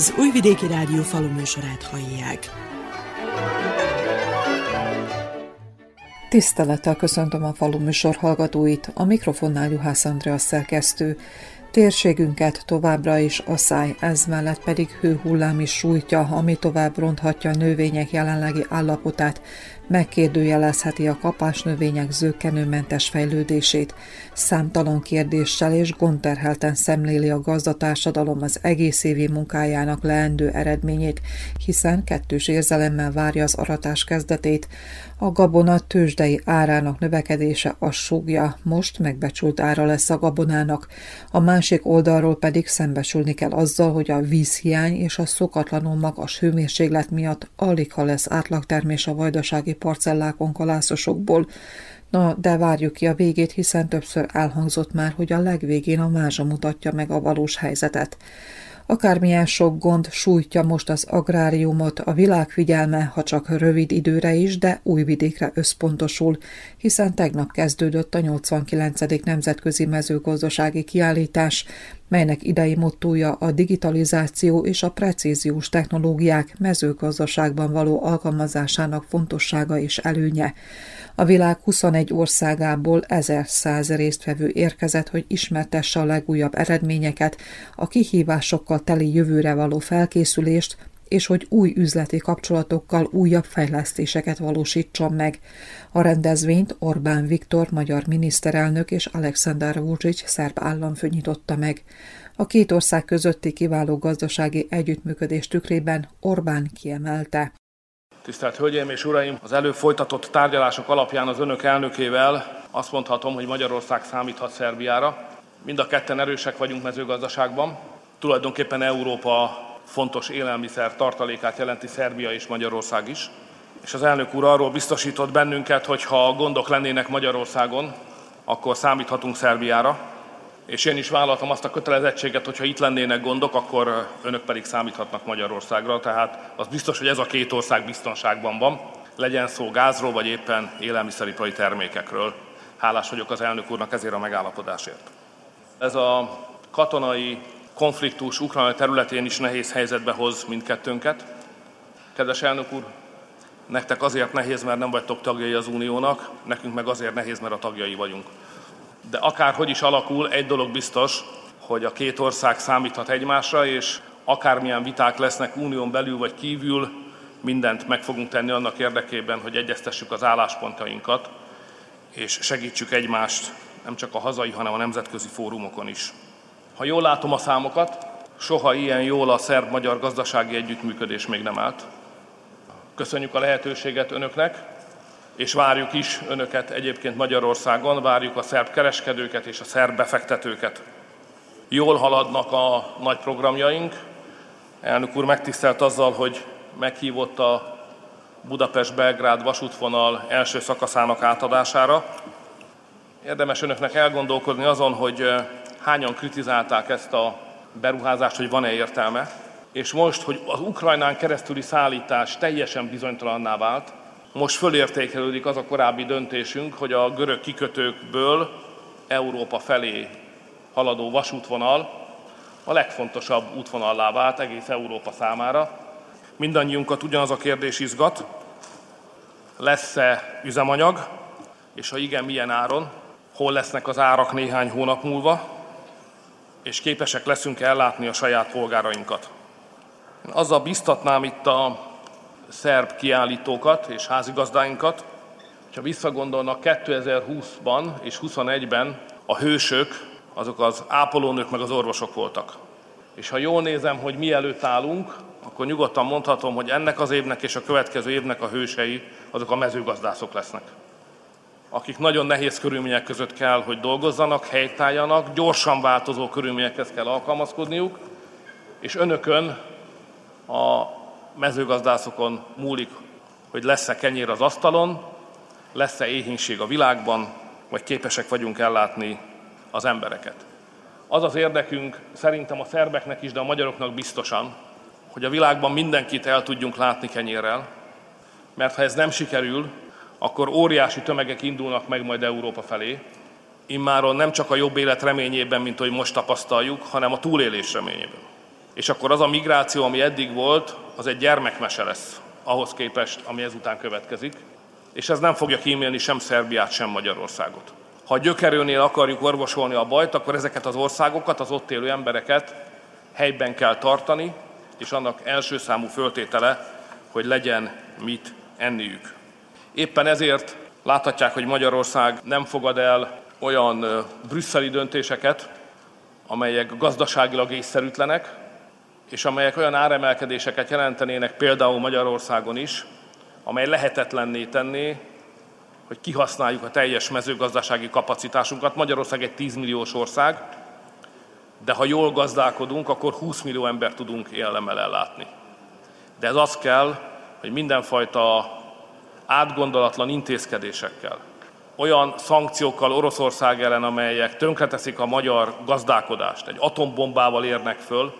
Az Újvidéki Rádió faluműsorát hallják. Tisztelettel köszöntöm a falu hallgatóit, a mikrofonnál Juhász Andrea szerkesztő. Térségünket továbbra is a száj, ez mellett pedig hőhullám is sújtja, ami tovább ronthatja a növények jelenlegi állapotát, megkérdőjelezheti a kapásnövények zöggenőmentes fejlődését. Számtalan kérdéssel és gondterhelten szemléli a gazdatársadalom az egész évi munkájának leendő eredményét, hiszen kettős érzelemmel várja az aratás kezdetét. A gabona tőzsdei árának növekedése a súgja, most megbecsült ára lesz a gabonának. A másik oldalról pedig szembesülni kell azzal, hogy a vízhiány és a szokatlanul magas hőmérséklet miatt alig ha lesz átlagtermés a vajdasági parcellákon kalászosokból. Na, de várjuk ki a végét, hiszen többször elhangzott már, hogy a legvégén a mázsa mutatja meg a valós helyzetet. Akármilyen sok gond sújtja most az agráriumot, a világ figyelme, ha csak rövid időre is, de új vidékre összpontosul, hiszen tegnap kezdődött a 89. Nemzetközi Mezőgazdasági Kiállítás, melynek idei mottója a digitalizáció és a precíziós technológiák mezőgazdaságban való alkalmazásának fontossága és előnye. A világ 21 országából 1100 résztvevő érkezett, hogy ismertesse a legújabb eredményeket, a kihívásokkal teli jövőre való felkészülést, és hogy új üzleti kapcsolatokkal újabb fejlesztéseket valósítson meg. A rendezvényt Orbán Viktor magyar miniszterelnök és Alexander Vucic szerb államfő nyitotta meg. A két ország közötti kiváló gazdasági együttműködés tükrében Orbán kiemelte. Tisztelt Hölgyeim és Uraim! Az előbb folytatott tárgyalások alapján az önök elnökével azt mondhatom, hogy Magyarország számíthat Szerbiára. Mind a ketten erősek vagyunk mezőgazdaságban. Tulajdonképpen Európa fontos élelmiszer tartalékát jelenti Szerbia és Magyarország is. És az elnök úr arról biztosított bennünket, hogy ha gondok lennének Magyarországon, akkor számíthatunk Szerbiára. És én is vállaltam azt a kötelezettséget, hogy ha itt lennének gondok, akkor önök pedig számíthatnak Magyarországra. Tehát az biztos, hogy ez a két ország biztonságban van, legyen szó gázról, vagy éppen élelmiszeripari termékekről. Hálás vagyok az elnök úrnak ezért a megállapodásért. Ez a katonai konfliktus Ukrajna területén is nehéz helyzetbe hoz mindkettőnket. Kedves elnök úr, nektek azért nehéz, mert nem vagytok tagjai az Uniónak, nekünk meg azért nehéz, mert a tagjai vagyunk. De akárhogy is alakul, egy dolog biztos, hogy a két ország számíthat egymásra, és akármilyen viták lesznek unión belül vagy kívül, mindent meg fogunk tenni annak érdekében, hogy egyeztessük az álláspontjainkat, és segítsük egymást nem csak a hazai, hanem a nemzetközi fórumokon is. Ha jól látom a számokat, soha ilyen jól a szerb-magyar gazdasági együttműködés még nem állt. Köszönjük a lehetőséget önöknek, és várjuk is önöket egyébként Magyarországon, várjuk a szerb kereskedőket és a szerb befektetőket. Jól haladnak a nagy programjaink. Elnök úr megtisztelt azzal, hogy meghívott a Budapest-Belgrád vasútvonal első szakaszának átadására. Érdemes önöknek elgondolkodni azon, hogy hányan kritizálták ezt a beruházást, hogy van-e értelme, és most, hogy az Ukrajnán keresztüli szállítás teljesen bizonytalanná vált, most fölértékelődik az a korábbi döntésünk, hogy a görög kikötőkből Európa felé haladó vasútvonal a legfontosabb útvonallá vált egész Európa számára. Mindannyiunkat ugyanaz a kérdés izgat, lesz-e üzemanyag, és ha igen, milyen áron, hol lesznek az árak néhány hónap múlva, és képesek leszünk ellátni a saját polgárainkat. Azzal biztatnám itt a szerb kiállítókat és házigazdáinkat, hogyha visszagondolnak 2020-ban és 2021-ben a hősök, azok az ápolónők meg az orvosok voltak. És ha jól nézem, hogy mielőtt állunk, akkor nyugodtan mondhatom, hogy ennek az évnek és a következő évnek a hősei azok a mezőgazdászok lesznek akik nagyon nehéz körülmények között kell, hogy dolgozzanak, helytálljanak, gyorsan változó körülményekhez kell alkalmazkodniuk, és önökön, a mezőgazdászokon múlik, hogy lesz-e kenyér az asztalon, lesz-e éhínség a világban, vagy képesek vagyunk ellátni az embereket. Az az érdekünk, szerintem a szerbeknek is, de a magyaroknak biztosan, hogy a világban mindenkit el tudjunk látni kenyérrel, mert ha ez nem sikerül, akkor óriási tömegek indulnak meg majd Európa felé, immáron nem csak a jobb élet reményében, mint ahogy most tapasztaljuk, hanem a túlélés reményében. És akkor az a migráció, ami eddig volt, az egy gyermekmese lesz ahhoz képest, ami ezután következik, és ez nem fogja kímélni sem Szerbiát, sem Magyarországot. Ha a gyökerőnél akarjuk orvosolni a bajt, akkor ezeket az országokat, az ott élő embereket helyben kell tartani, és annak első számú föltétele, hogy legyen mit enniük. Éppen ezért láthatják, hogy Magyarország nem fogad el olyan brüsszeli döntéseket, amelyek gazdaságilag észszerűtlenek, és amelyek olyan áremelkedéseket jelentenének például Magyarországon is, amely lehetetlenné tenné, hogy kihasználjuk a teljes mezőgazdasági kapacitásunkat. Magyarország egy 10 milliós ország, de ha jól gazdálkodunk, akkor 20 millió ember tudunk élelemmel ellátni. De ez az kell, hogy mindenfajta átgondolatlan intézkedésekkel, olyan szankciókkal Oroszország ellen, amelyek tönkreteszik a magyar gazdálkodást, egy atombombával érnek föl,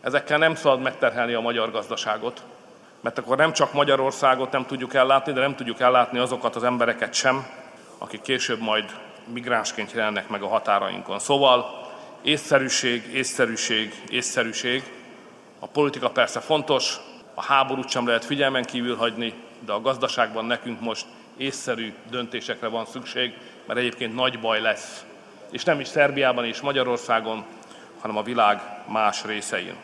ezekkel nem szabad megterhelni a magyar gazdaságot, mert akkor nem csak Magyarországot nem tudjuk ellátni, de nem tudjuk ellátni azokat az embereket sem, akik később majd migránsként jelennek meg a határainkon. Szóval észszerűség, észszerűség, észszerűség. A politika persze fontos, a háborút sem lehet figyelmen kívül hagyni, de a gazdaságban nekünk most észszerű döntésekre van szükség, mert egyébként nagy baj lesz. És nem is Szerbiában és Magyarországon, hanem a világ más részein.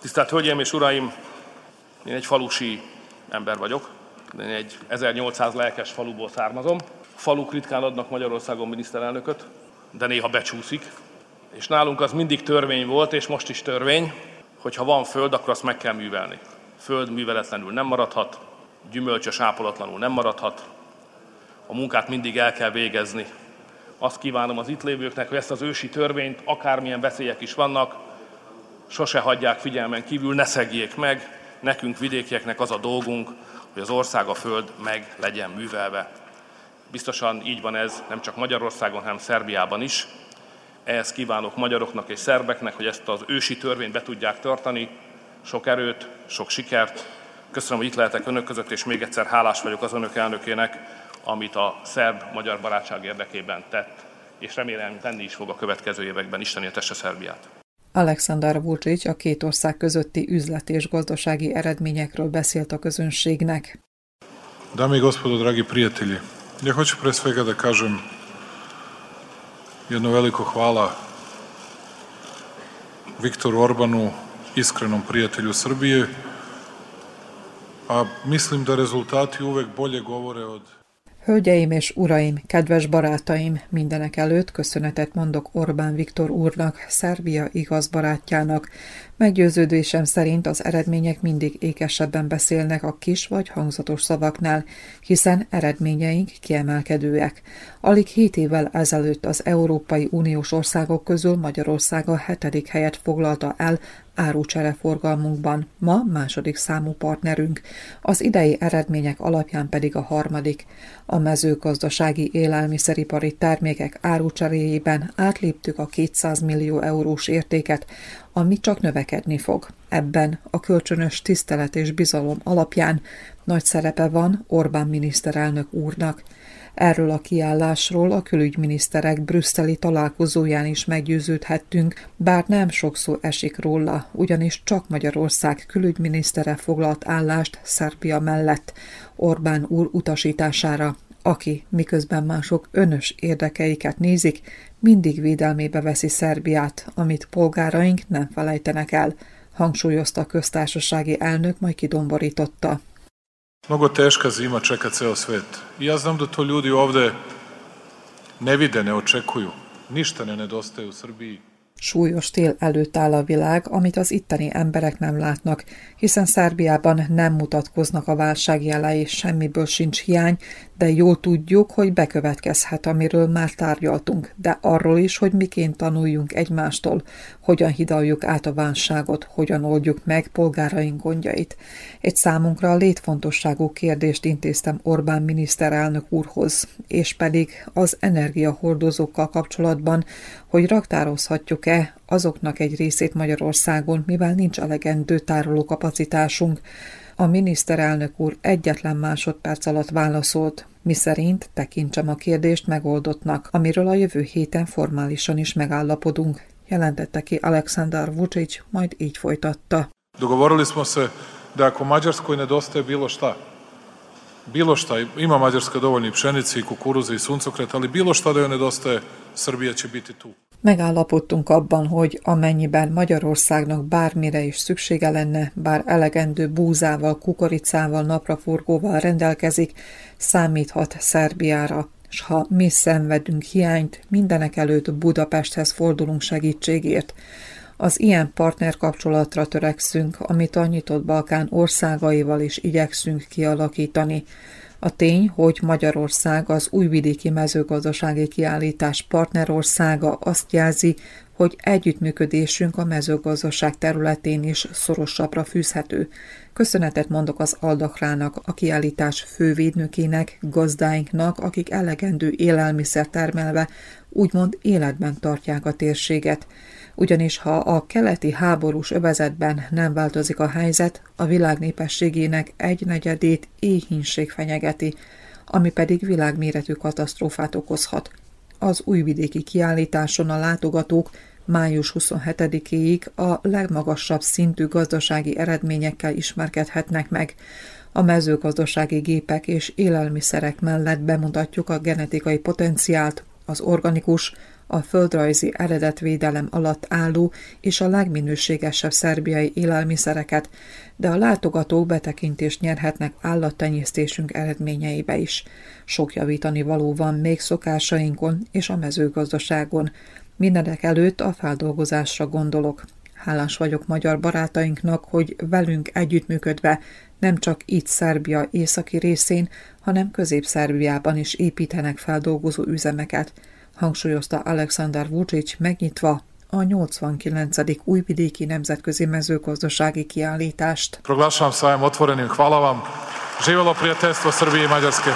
Tisztelt Hölgyeim és Uraim, én egy falusi ember vagyok, én egy 1800 lelkes faluból származom. Faluk ritkán adnak Magyarországon miniszterelnököt, de néha becsúszik. És nálunk az mindig törvény volt, és most is törvény, hogy ha van föld, akkor azt meg kell művelni. Föld műveletlenül nem maradhat, gyümölcsös ápolatlanul nem maradhat, a munkát mindig el kell végezni. Azt kívánom az itt lévőknek, hogy ezt az ősi törvényt, akármilyen veszélyek is vannak, sose hagyják figyelmen kívül, ne szegjék meg, nekünk vidékieknek az a dolgunk, hogy az ország, a föld meg legyen művelve. Biztosan így van ez nem csak Magyarországon, hanem Szerbiában is. Ehhez kívánok magyaroknak és szerbeknek, hogy ezt az ősi törvényt be tudják tartani. Sok erőt, sok sikert. Köszönöm, hogy itt lehetek önök között, és még egyszer hálás vagyok az önök elnökének, amit a szerb-magyar barátság érdekében tett, és remélem tenni is fog a következő években. Isten éltesse Szerbiát! Aleksandar Vucic a két ország közötti üzleti és gazdasági eredményekről beszélt a közönségnek. Dame i gospodo, dragi prijatelji, ja hoću pre svega da kažem jedno veliko hvala Viktoru Orbanu, iskrenom prijatelju Srbije, a mislim da rezultati uvek bolje govore od Hölgyeim és uraim, kedves barátaim, mindenek előtt köszönetet mondok Orbán Viktor úrnak, Szerbia igaz barátjának. Meggyőződésem szerint az eredmények mindig ékesebben beszélnek a kis vagy hangzatos szavaknál, hiszen eredményeink kiemelkedőek. Alig hét évvel ezelőtt az Európai Uniós országok közül Magyarország a hetedik helyet foglalta el árucsereforgalmunkban, ma második számú partnerünk, az idei eredmények alapján pedig a harmadik. A mezőgazdasági élelmiszeripari termékek árucseréjében átléptük a 200 millió eurós értéket, ami csak növekedni fog. Ebben a kölcsönös tisztelet és bizalom alapján nagy szerepe van Orbán miniszterelnök úrnak. Erről a kiállásról a külügyminiszterek brüsszeli találkozóján is meggyőződhettünk, bár nem sokszor esik róla, ugyanis csak Magyarország külügyminisztere foglalt állást Szerbia mellett Orbán úr utasítására, aki, miközben mások önös érdekeiket nézik, mindig védelmébe veszi Szerbiát, amit polgáraink nem felejtenek el, hangsúlyozta a köztársasági elnök, majd kidomborította. Mnogo teška zima čeka ceo svet. I ja znam da to ljudi ovde ne vide, ne očekuju. Ništa ne nedostaje u Srbiji. Súlyos tél előtt áll a világ, amit az itteni emberek nem látnak, hiszen Szerbiában nem mutatkoznak a válság jelei, semmiből sincs hiány, de jól tudjuk, hogy bekövetkezhet, amiről már tárgyaltunk, de arról is, hogy miként tanuljunk egymástól, hogyan hidaljuk át a válságot, hogyan oldjuk meg polgáraink gondjait. Egy számunkra a létfontosságú kérdést intéztem Orbán miniszterelnök úrhoz, és pedig az energiahordozókkal kapcsolatban, hogy raktározhatjuk-e azoknak egy részét Magyarországon, mivel nincs elegendő tárolókapacitásunk. A miniszterelnök úr egyetlen másodperc alatt válaszolt, miszerint tekintsem a kérdést megoldottnak, amiről a jövő héten formálisan is megállapodunk. jelentette ki Aleksandar Vucic, majd így folytatta. Dogovorili smo se da ako Mađarskoj nedostaje bilo šta, bilo šta, ima Mađarska dovoljno i pšenice i kukuruza i suncokreta, ali bilo šta da joj nedostaje, Srbija će biti tu. Megállapodtunk abban, hogy amennyiben Magyarországnak bármire is szüksége lenne, bár elegendő búzával, kukoricával, napraforgóval rendelkezik, számíthat Szerbiára, és ha mi szenvedünk hiányt, mindenek előtt Budapesthez fordulunk segítségért. Az ilyen partnerkapcsolatra törekszünk, amit a nyitott Balkán országaival is igyekszünk kialakítani. A tény, hogy Magyarország az újvidéki mezőgazdasági kiállítás partnerországa azt jelzi, hogy együttműködésünk a mezőgazdaság területén is szorosabbra fűzhető. Köszönetet mondok az Aldakrának, a kiállítás fővédnökének, gazdáinknak, akik elegendő élelmiszer termelve úgymond életben tartják a térséget ugyanis ha a keleti háborús övezetben nem változik a helyzet, a világ népességének egy negyedét éhínség fenyegeti, ami pedig világméretű katasztrófát okozhat. Az újvidéki kiállításon a látogatók május 27-éig a legmagasabb szintű gazdasági eredményekkel ismerkedhetnek meg. A mezőgazdasági gépek és élelmiszerek mellett bemutatjuk a genetikai potenciált, az organikus, a földrajzi eredetvédelem alatt álló és a legminőségesebb szerbiai élelmiszereket, de a látogatók betekintést nyerhetnek állattenyésztésünk eredményeibe is. Sok javítani való van még szokásainkon és a mezőgazdaságon. Mindenek előtt a feldolgozásra gondolok. Hálás vagyok magyar barátainknak, hogy velünk együttműködve nem csak itt Szerbia északi részén, hanem Közép-Szerbiában is építenek feldolgozó üzemeket – hangsúlyozta Alexander Vucic megnyitva a 89. újvidéki nemzetközi mezőgazdasági kiállítást. Proglašavam sajam otvorenim. Hvala vam. Živelo prijateljstvo Srbije i Mađarske.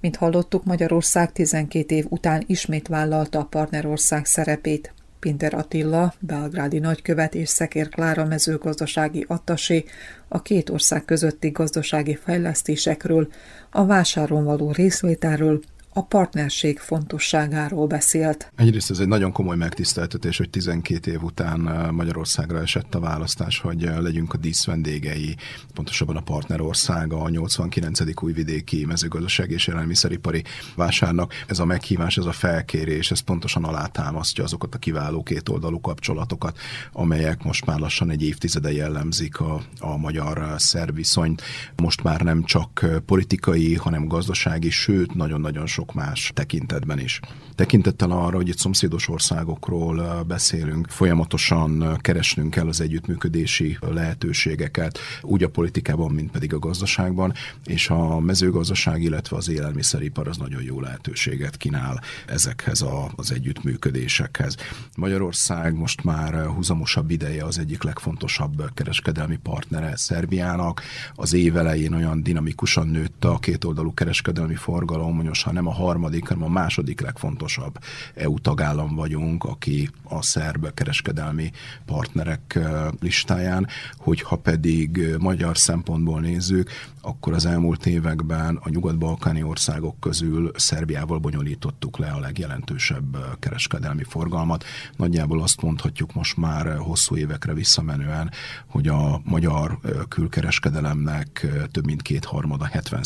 Mint hallottuk, Magyarország 12 év után ismét vállalta a partnerország szerepét. Pinter Attila, belgrádi nagykövet és Szekér Klára mezőgazdasági attasé a két ország közötti gazdasági fejlesztésekről, a vásáron való részvételről, a partnerség fontosságáról beszélt. Egyrészt ez egy nagyon komoly megtiszteltetés, hogy 12 év után Magyarországra esett a választás, hogy legyünk a díszvendégei, pontosabban a partnerországa a 89. újvidéki mezőgazdaság és élelmiszeripari vásárnak. Ez a meghívás, ez a felkérés, ez pontosan alátámasztja azokat a kiváló kétoldalú kapcsolatokat, amelyek most már lassan egy évtizede jellemzik a, a magyar-szerb viszonyt. Most már nem csak politikai, hanem gazdasági, sőt, nagyon-nagyon sok sok más tekintetben is. Tekintettel arra, hogy itt szomszédos országokról beszélünk, folyamatosan keresnünk kell az együttműködési lehetőségeket, úgy a politikában, mint pedig a gazdaságban, és a mezőgazdaság, illetve az élelmiszeripar az nagyon jó lehetőséget kínál ezekhez a, az együttműködésekhez. Magyarország most már húzamosabb ideje az egyik legfontosabb kereskedelmi partnere Szerbiának. Az év elején olyan dinamikusan nőtt a kétoldalú kereskedelmi forgalom, hogy most ha nem a harmadik, hanem a második legfontosabb EU tagállam vagyunk, aki a szerb kereskedelmi partnerek listáján, hogyha pedig magyar szempontból nézzük, akkor az elmúlt években a nyugat-balkáni országok közül Szerbiával bonyolítottuk le a legjelentősebb kereskedelmi forgalmat. Nagyjából azt mondhatjuk most már hosszú évekre visszamenően, hogy a magyar külkereskedelemnek több mint kétharmada, 70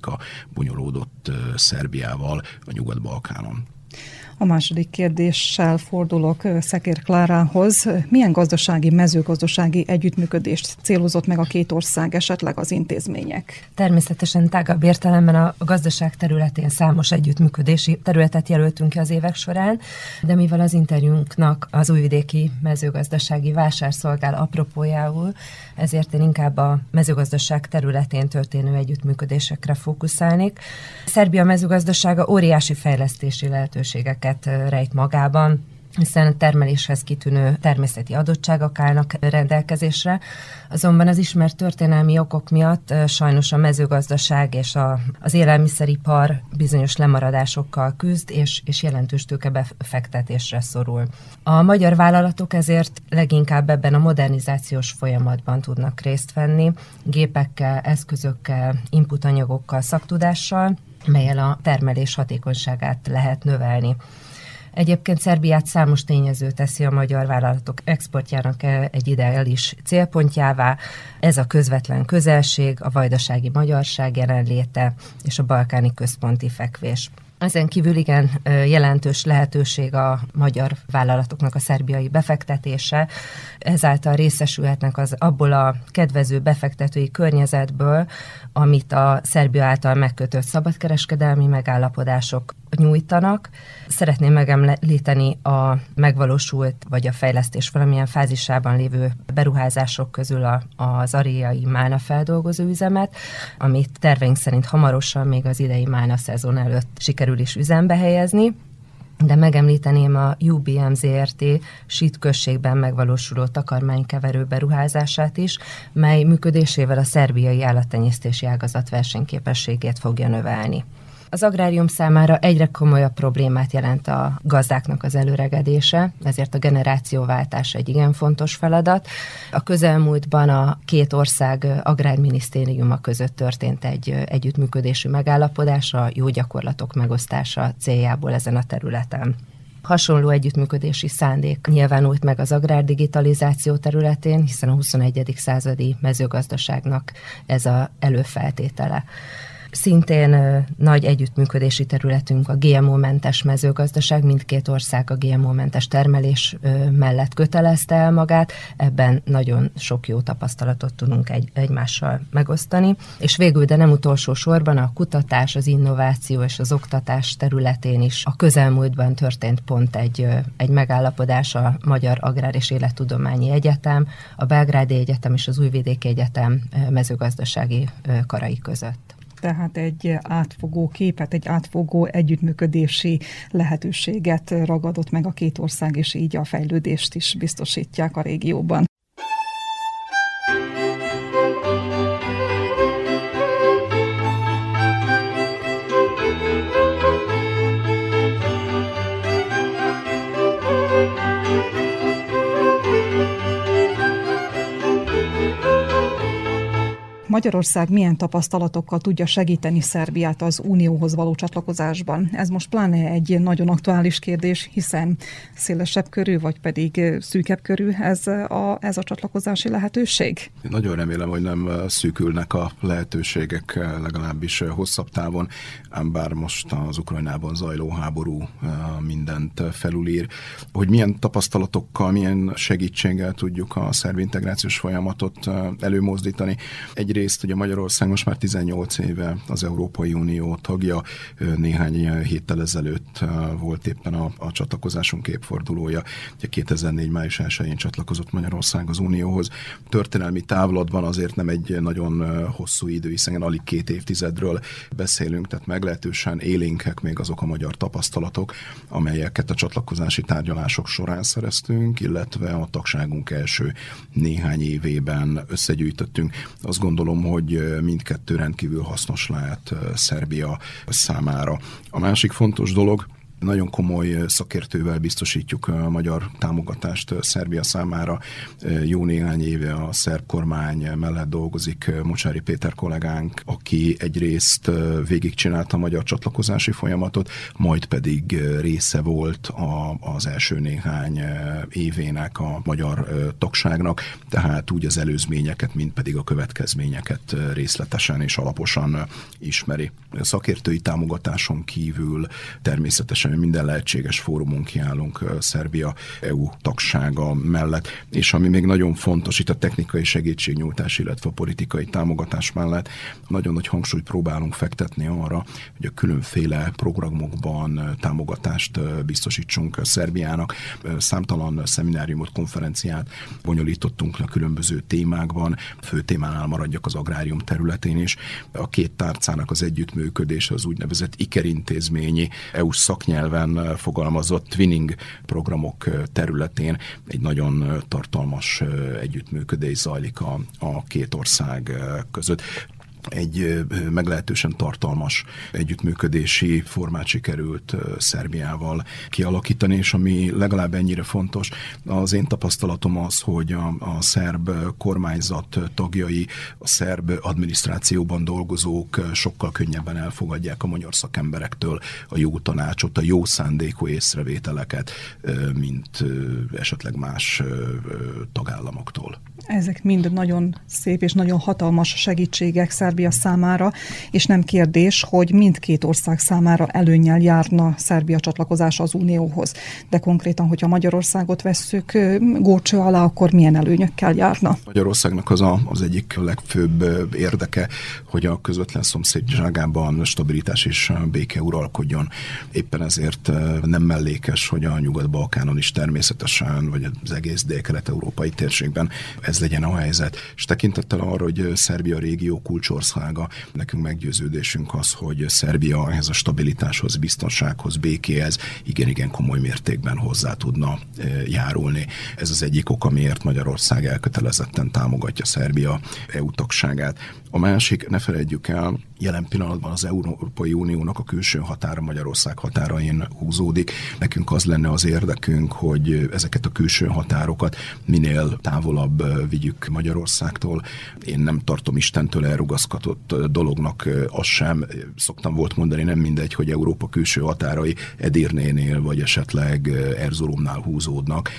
a bonyolódott Szerbiával a Nyugat-Balkánon. A második kérdéssel fordulok Szekér Klárához. Milyen gazdasági, mezőgazdasági együttműködést célozott meg a két ország, esetleg az intézmények? Természetesen tágabb értelemben a gazdaság területén számos együttműködési területet jelöltünk ki az évek során, de mivel az interjúnknak az újvidéki mezőgazdasági vásárszolgál apropójául, ezért én inkább a mezőgazdaság területén történő együttműködésekre fókuszálnék. Szerbia mezőgazdasága óriási fejlesztési lehetőségeket értékeket rejt magában, hiszen a termeléshez kitűnő természeti adottságok állnak rendelkezésre, azonban az ismert történelmi okok miatt sajnos a mezőgazdaság és a, az élelmiszeripar bizonyos lemaradásokkal küzd, és, és jelentős tőkebefektetésre szorul. A magyar vállalatok ezért leginkább ebben a modernizációs folyamatban tudnak részt venni, gépekkel, eszközökkel, inputanyagokkal, szaktudással, melyel a termelés hatékonyságát lehet növelni. Egyébként Szerbiát számos tényező teszi a magyar vállalatok exportjának egy ideális célpontjává. Ez a közvetlen közelség, a vajdasági magyarság jelenléte és a balkáni központi fekvés. Ezen kívül igen jelentős lehetőség a magyar vállalatoknak a szerbiai befektetése, ezáltal részesülhetnek az abból a kedvező befektetői környezetből, amit a Szerbia által megkötött szabadkereskedelmi megállapodások nyújtanak. Szeretném megemlíteni a megvalósult vagy a fejlesztés valamilyen fázisában lévő beruházások közül a, az ariai málna feldolgozó üzemet, amit terveink szerint hamarosan még az idei málna szezon előtt sikerül is üzembe helyezni de megemlíteném a UBM ZRT SIT községben megvalósuló takarmánykeverő beruházását is, mely működésével a szerbiai állattenyésztési ágazat versenyképességét fogja növelni. Az agrárium számára egyre komolyabb problémát jelent a gazdáknak az előregedése, ezért a generációváltás egy igen fontos feladat. A közelmúltban a két ország agrárminisztériuma között történt egy együttműködésű megállapodás a jó gyakorlatok megosztása céljából ezen a területen. Hasonló együttműködési szándék nyilvánult meg az agrárdigitalizáció területén, hiszen a 21. századi mezőgazdaságnak ez a előfeltétele. Szintén nagy együttműködési területünk a GMO-mentes mezőgazdaság, mindkét ország a GMO-mentes termelés mellett kötelezte el magát, ebben nagyon sok jó tapasztalatot tudunk egy, egymással megosztani. És végül, de nem utolsó sorban a kutatás, az innováció és az oktatás területén is a közelmúltban történt pont egy, egy megállapodás a Magyar Agrár és Élettudományi Egyetem, a Belgrádi Egyetem és az Újvidéki Egyetem mezőgazdasági karai között tehát egy átfogó képet, egy átfogó együttműködési lehetőséget ragadott meg a két ország, és így a fejlődést is biztosítják a régióban. Magyarország milyen tapasztalatokkal tudja segíteni Szerbiát az Unióhoz való csatlakozásban? Ez most pláne egy nagyon aktuális kérdés, hiszen szélesebb körű, vagy pedig szűkebb körű ez a, ez a csatlakozási lehetőség? Én nagyon remélem, hogy nem szűkülnek a lehetőségek legalábbis hosszabb távon, ám bár most az Ukrajnában zajló háború mindent felülír. Hogy milyen tapasztalatokkal, milyen segítséggel tudjuk a szerb integrációs folyamatot előmozdítani. Egyrészt egyrészt ugye Magyarország most már 18 éve az Európai Unió tagja, néhány héttel ezelőtt volt éppen a, a csatlakozásunk évfordulója. Ugye 2004. május 1-én csatlakozott Magyarország az Unióhoz. Történelmi távlatban azért nem egy nagyon hosszú idő, hiszen alig két évtizedről beszélünk, tehát meglehetősen élénkek még azok a magyar tapasztalatok, amelyeket a csatlakozási tárgyalások során szereztünk, illetve a tagságunk első néhány évében összegyűjtöttünk. Azt gondolom, gondolom, hogy mindkettő rendkívül hasznos lehet Szerbia számára. A másik fontos dolog, nagyon komoly szakértővel biztosítjuk a magyar támogatást Szerbia számára. Jó néhány éve a szerb kormány mellett dolgozik Mocsári Péter kollégánk, aki egyrészt végigcsinálta a magyar csatlakozási folyamatot, majd pedig része volt a, az első néhány évének a magyar tagságnak, tehát úgy az előzményeket, mint pedig a következményeket részletesen és alaposan ismeri. A szakértői támogatáson kívül természetesen minden lehetséges fórumon kiállunk Szerbia EU tagsága mellett, és ami még nagyon fontos, itt a technikai segítségnyújtás, illetve a politikai támogatás mellett nagyon nagy hangsúlyt próbálunk fektetni arra, hogy a különféle programokban támogatást biztosítsunk Szerbiának. Számtalan szemináriumot, konferenciát bonyolítottunk le különböző témákban, fő témánál maradjak az agrárium területén is. A két tárcának az együttműködése az úgynevezett IKER intézményi EU szaknyelv nyelven fogalmazott twinning programok területén egy nagyon tartalmas együttműködés zajlik a, a két ország között egy meglehetősen tartalmas együttműködési formát sikerült Szerbiával kialakítani, és ami legalább ennyire fontos, az én tapasztalatom az, hogy a, a szerb kormányzat tagjai, a szerb adminisztrációban dolgozók sokkal könnyebben elfogadják a magyar szakemberektől a jó tanácsot, a jó szándékú észrevételeket, mint esetleg más tagállamoktól. Ezek mind nagyon szép és nagyon hatalmas segítségek Szerbia számára, és nem kérdés, hogy mindkét ország számára előnyel járna Szerbia csatlakozása az Unióhoz. De konkrétan, hogyha Magyarországot vesszük górcső alá, akkor milyen előnyökkel járna? Magyarországnak az a, az egyik legfőbb érdeke, hogy a közvetlen szomszédságában stabilitás és béke uralkodjon. Éppen ezért nem mellékes, hogy a Nyugat-Balkánon is természetesen, vagy az egész dél-kelet-európai térségben ez legyen a helyzet. És tekintettel arra, hogy Szerbia régió kulcsországa, nekünk meggyőződésünk az, hogy Szerbia ehhez a stabilitáshoz, biztonsághoz, békéhez igen-igen komoly mértékben hozzá tudna járulni. Ez az egyik ok, miért Magyarország elkötelezetten támogatja Szerbia EU tagságát. A másik, ne felejtjük el, jelen pillanatban az Európai Uniónak a külső határa Magyarország határain húzódik. Nekünk az lenne az érdekünk, hogy ezeket a külső határokat minél távolabb vigyük Magyarországtól. Én nem tartom Istentől elrugaszkatott dolognak az sem. Szoktam volt mondani, nem mindegy, hogy Európa külső határai Edirnénél vagy esetleg Erzurumnál húzódnak.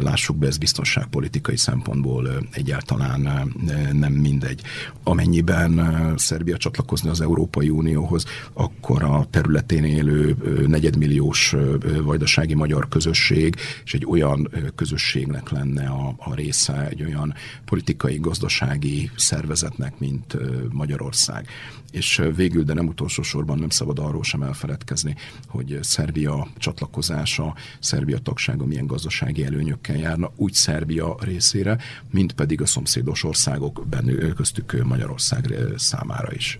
Lássuk be, ez biztonságpolitikai szempontból egyáltalán nem mindegy. Amennyiben Szerbia csatlakozni az Európai Unióhoz, akkor a területén élő negyedmilliós vajdasági magyar közösség és egy olyan közösségnek lenne a, a része, egy olyan politikai, gazdasági szervezetnek, mint Magyarország. És végül, de nem utolsó sorban nem szabad arról sem elfeledkezni, hogy Szerbia csatlakozása, Szerbia tagsága milyen gazdasági előnyökkel járna, úgy Szerbia részére, mint pedig a szomszédos országok, bennük köztük Magyarország számára is.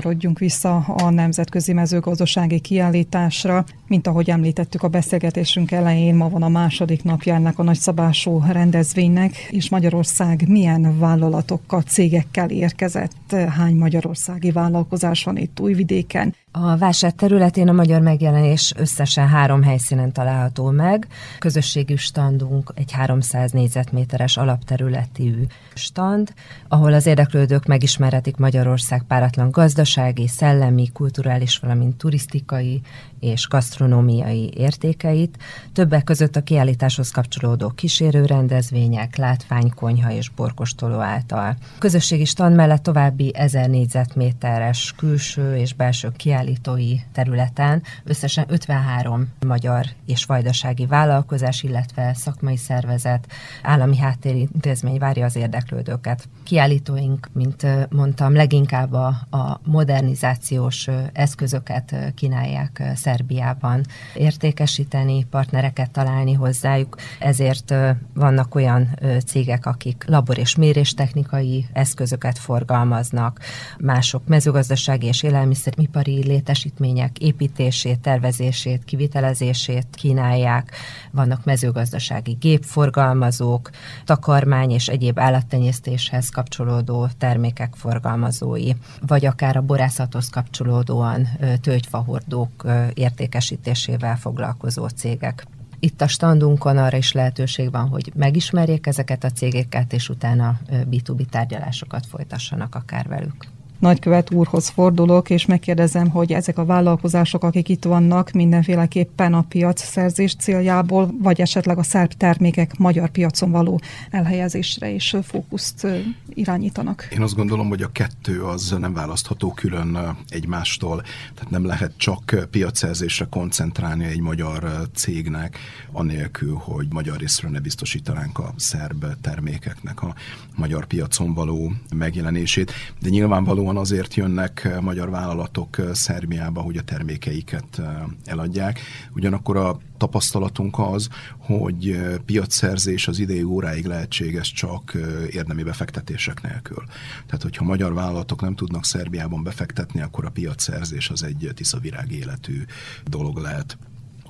Kanyarodjunk vissza a Nemzetközi Mezőgazdasági Kiállításra. Mint ahogy említettük a beszélgetésünk elején, ma van a második napja ennek a nagyszabású rendezvénynek, és Magyarország milyen vállalatokkal, cégekkel érkezett, hány magyarországi vállalkozás van itt Újvidéken, a vásár területén a magyar megjelenés összesen három helyszínen található meg. Közösségű standunk egy 300 négyzetméteres alapterületű stand, ahol az érdeklődők megismerhetik Magyarország páratlan gazdasági, szellemi, kulturális, valamint turisztikai és gasztronómiai értékeit, többek között a kiállításhoz kapcsolódó kísérő rendezvények, látványkonyha és borkostoló által. Közösségi stand mellett további 1000 négyzetméteres külső és belső kiállítói területen összesen 53 magyar és vajdasági vállalkozás, illetve szakmai szervezet, állami háttérintézmény várja az érdeklődőket. Kiállítóink, mint mondtam, leginkább a, a modernizációs eszközöket kínálják Szerbiában értékesíteni, partnereket találni hozzájuk, ezért vannak olyan cégek, akik labor- és méréstechnikai eszközöket forgalmaznak, mások mezőgazdasági és élelmiszeripari létesítmények építését, tervezését, kivitelezését kínálják, vannak mezőgazdasági gépforgalmazók, takarmány és egyéb állattenyésztéshez kapcsolódó termékek forgalmazói, vagy akár a borászathoz kapcsolódóan tölgyfahordók értékesítésével foglalkozó cégek. Itt a standunkon arra is lehetőség van, hogy megismerjék ezeket a cégeket, és utána B2B tárgyalásokat folytassanak akár velük nagykövet úrhoz fordulok, és megkérdezem, hogy ezek a vállalkozások, akik itt vannak, mindenféleképpen a piac szerzés céljából, vagy esetleg a szerb termékek magyar piacon való elhelyezésre is fókuszt irányítanak. Én azt gondolom, hogy a kettő az nem választható külön egymástól, tehát nem lehet csak piacszerzésre koncentrálni egy magyar cégnek, anélkül, hogy magyar részről ne biztosítanánk a szerb termékeknek a magyar piacon való megjelenését, de nyilvánvalóan nyilvánvalóan azért jönnek magyar vállalatok Szerbiába, hogy a termékeiket eladják. Ugyanakkor a tapasztalatunk az, hogy piacszerzés az idei óráig lehetséges csak érdemi befektetések nélkül. Tehát, hogyha magyar vállalatok nem tudnak Szerbiában befektetni, akkor a piacszerzés az egy tiszavirág életű dolog lehet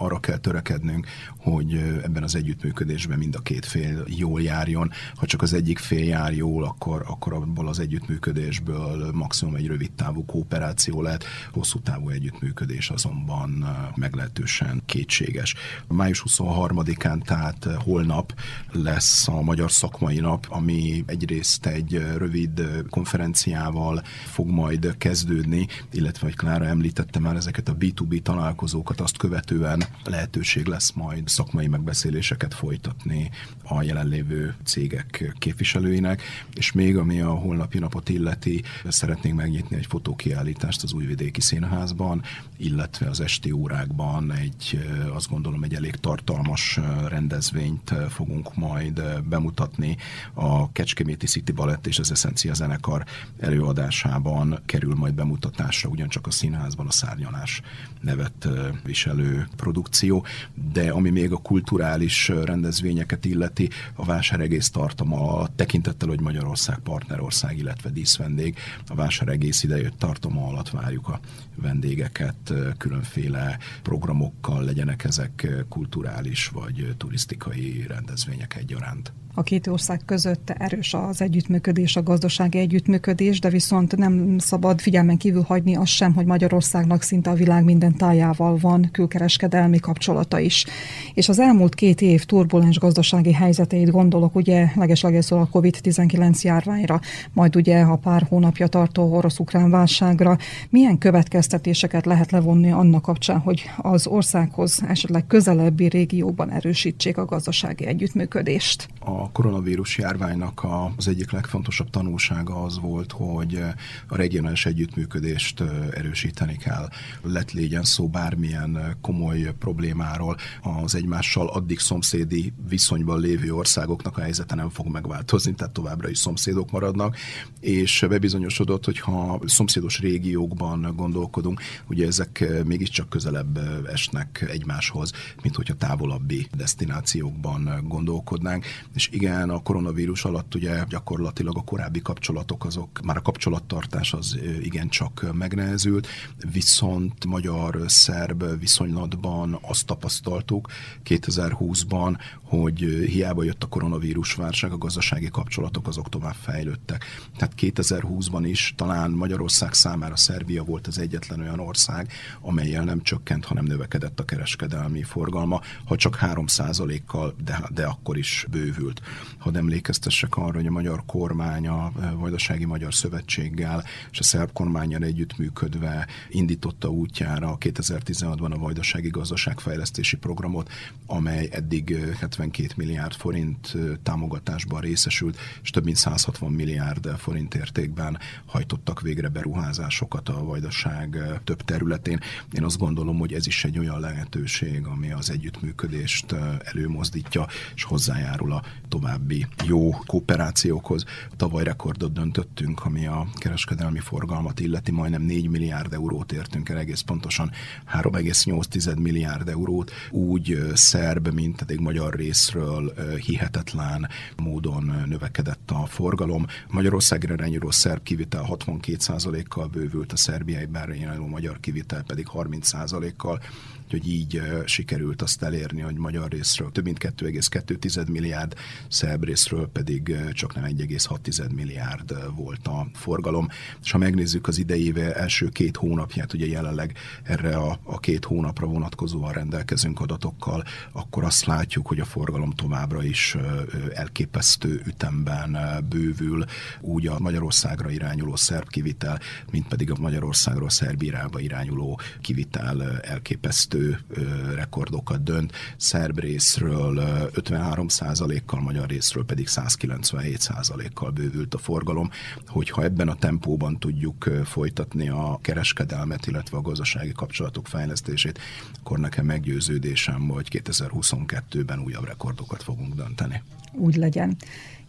arra kell törekednünk, hogy ebben az együttműködésben mind a két fél jól járjon. Ha csak az egyik fél jár jól, akkor, akkor abból az együttműködésből maximum egy rövid távú kooperáció lehet, hosszú távú együttműködés azonban meglehetősen kétséges. Május 23-án, tehát holnap lesz a Magyar Szakmai Nap, ami egyrészt egy rövid konferenciával fog majd kezdődni, illetve, hogy Klára említette már ezeket a B2B találkozókat, azt követően lehetőség lesz majd szakmai megbeszéléseket folytatni a jelenlévő cégek képviselőinek, és még ami a holnapi napot illeti, szeretnénk megnyitni egy fotókiállítást az Újvidéki Színházban, illetve az esti órákban egy, azt gondolom, egy elég tartalmas rendezvényt fogunk majd bemutatni. A Kecskeméti City Balett és az Essencia zenekar előadásában kerül majd bemutatásra, ugyancsak a színházban a szárnyalás nevet viselő produkció, de ami még a kulturális rendezvényeket illeti, a vásáregész tartama tekintettel, hogy Magyarország partnerország, illetve díszvendég, a vásáregész idejött tartama alatt várjuk a vendégeket különféle programokkal, legyenek ezek kulturális vagy turisztikai rendezvények egyaránt. A két ország között erős az együttműködés, a gazdasági együttműködés, de viszont nem szabad figyelmen kívül hagyni azt sem, hogy Magyarországnak szinte a világ minden tájával van külkereskedelmi kapcsolata is. És az elmúlt két év turbulens gazdasági helyzeteit gondolok ugye legeslegesül a COVID-19 járványra, majd ugye a pár hónapja tartó orosz-ukrán válságra. Milyen következtetéseket lehet levonni annak kapcsán, hogy az országhoz esetleg közelebbi régióban erősítsék a gazdasági együttműködést? A koronavírus járványnak az egyik legfontosabb tanulsága az volt, hogy a regionális együttműködést erősíteni kell. Lett légyen szó bármilyen komoly problémáról, az egymással addig szomszédi viszonyban lévő országoknak a helyzete nem fog megváltozni, tehát továbbra is szomszédok maradnak, és bebizonyosodott, hogy ha szomszédos régiókban gondolkodunk, ugye ezek mégiscsak közelebb esnek egymáshoz, mint hogyha távolabbi destinációkban gondolkodnánk, és igen, a koronavírus alatt ugye gyakorlatilag a korábbi kapcsolatok azok, már a kapcsolattartás az igencsak megnehezült, viszont magyar-szerb viszonylatban azt tapasztaltuk 2020-ban, hogy hiába jött a koronavírus válság, a gazdasági kapcsolatok azok tovább fejlődtek. Tehát 2020-ban is talán Magyarország számára Szerbia volt az egyetlen olyan ország, amelyel nem csökkent, hanem növekedett a kereskedelmi forgalma, ha csak 3%-kal, de, de akkor is bővült. Hadd emlékeztessek arra, hogy a magyar kormány a Vajdasági Magyar Szövetséggel és a szerb kormányjal együttműködve indította útjára 2016-ban a Vajdasági Gazdaságfejlesztési Programot, amely eddig 72 milliárd forint támogatásban részesült, és több mint 160 milliárd forint értékben hajtottak végre beruházásokat a Vajdaság több területén. Én azt gondolom, hogy ez is egy olyan lehetőség, ami az együttműködést előmozdítja, és hozzájárul a további jó kooperációkhoz. Tavaly rekordot döntöttünk, ami a kereskedelmi forgalmat illeti, majdnem 4 milliárd eurót értünk el, egész pontosan 3,8 milliárd eurót, úgy szerb, mint pedig magyar részről hihetetlen módon növekedett a forgalom. Magyarországra irányuló szerb kivitel 62%-kal bővült, a szerbiai irányuló magyar kivitel pedig 30%-kal hogy így sikerült azt elérni, hogy magyar részről több mint 2,2 milliárd, szerb részről pedig csak nem 1,6 milliárd volt a forgalom. És ha megnézzük az idei első két hónapját, ugye jelenleg erre a, a két hónapra vonatkozóan rendelkezünk adatokkal, akkor azt látjuk, hogy a forgalom továbbra is elképesztő ütemben bővül, úgy a Magyarországra irányuló szerb kivitel, mint pedig a Magyarországról Szerbiába irányuló kivitel elképesztő rekordokat dönt. Szerb részről 53 százalékkal, magyar részről pedig 197 százalékkal bővült a forgalom. Hogyha ebben a tempóban tudjuk folytatni a kereskedelmet, illetve a gazdasági kapcsolatok fejlesztését, akkor nekem meggyőződésem, hogy 2022-ben újabb rekordokat fogunk dönteni. Úgy legyen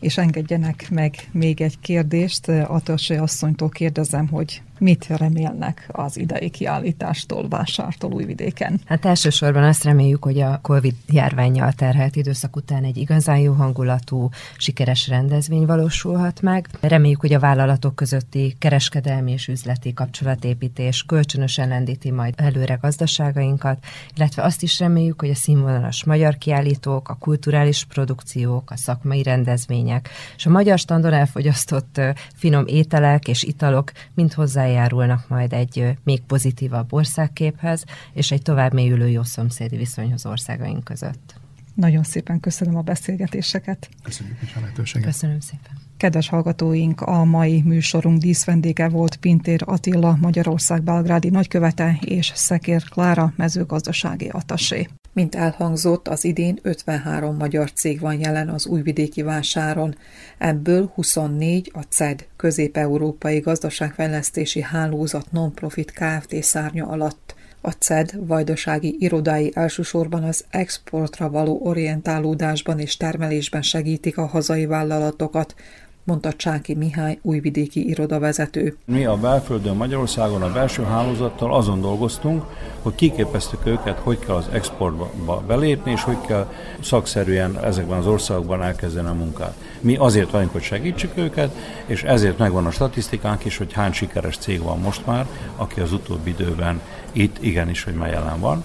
és engedjenek meg még egy kérdést. Atasi asszonytól kérdezem, hogy mit remélnek az idei kiállítástól, vásártól Újvidéken? Hát elsősorban azt reméljük, hogy a Covid járványjal terhelt időszak után egy igazán jó hangulatú, sikeres rendezvény valósulhat meg. Reméljük, hogy a vállalatok közötti kereskedelmi és üzleti kapcsolatépítés kölcsönösen lendíti majd előre gazdaságainkat, illetve azt is reméljük, hogy a színvonalas magyar kiállítók, a kulturális produkciók, a szakmai rendezvények és a magyar standon elfogyasztott finom ételek és italok mind hozzá hozzájárulnak majd egy még pozitívabb országképhez, és egy tovább mélyülő jó szomszédi viszonyhoz országaink között. Nagyon szépen köszönöm a beszélgetéseket. Köszönjük is a lehetőséget. Köszönöm szépen. Kedves hallgatóink, a mai műsorunk díszvendége volt Pintér Attila, Magyarország belgrádi nagykövete és Szekér Klára mezőgazdasági atasé. Mint elhangzott, az idén 53 magyar cég van jelen az újvidéki vásáron, ebből 24 a CED, Közép-Európai Gazdaságfejlesztési Hálózat Non-Profit Kft. szárnya alatt. A CED vajdasági irodái elsősorban az exportra való orientálódásban és termelésben segítik a hazai vállalatokat, mondta Csáki Mihály újvidéki irodavezető. Mi a belföldön Magyarországon a belső hálózattal azon dolgoztunk, hogy kiképeztük őket, hogy kell az exportba belépni, és hogy kell szakszerűen ezekben az országokban elkezdeni a munkát. Mi azért vagyunk, hogy segítsük őket, és ezért megvan a statisztikánk is, hogy hány sikeres cég van most már, aki az utóbbi időben itt igenis, hogy már jelen van.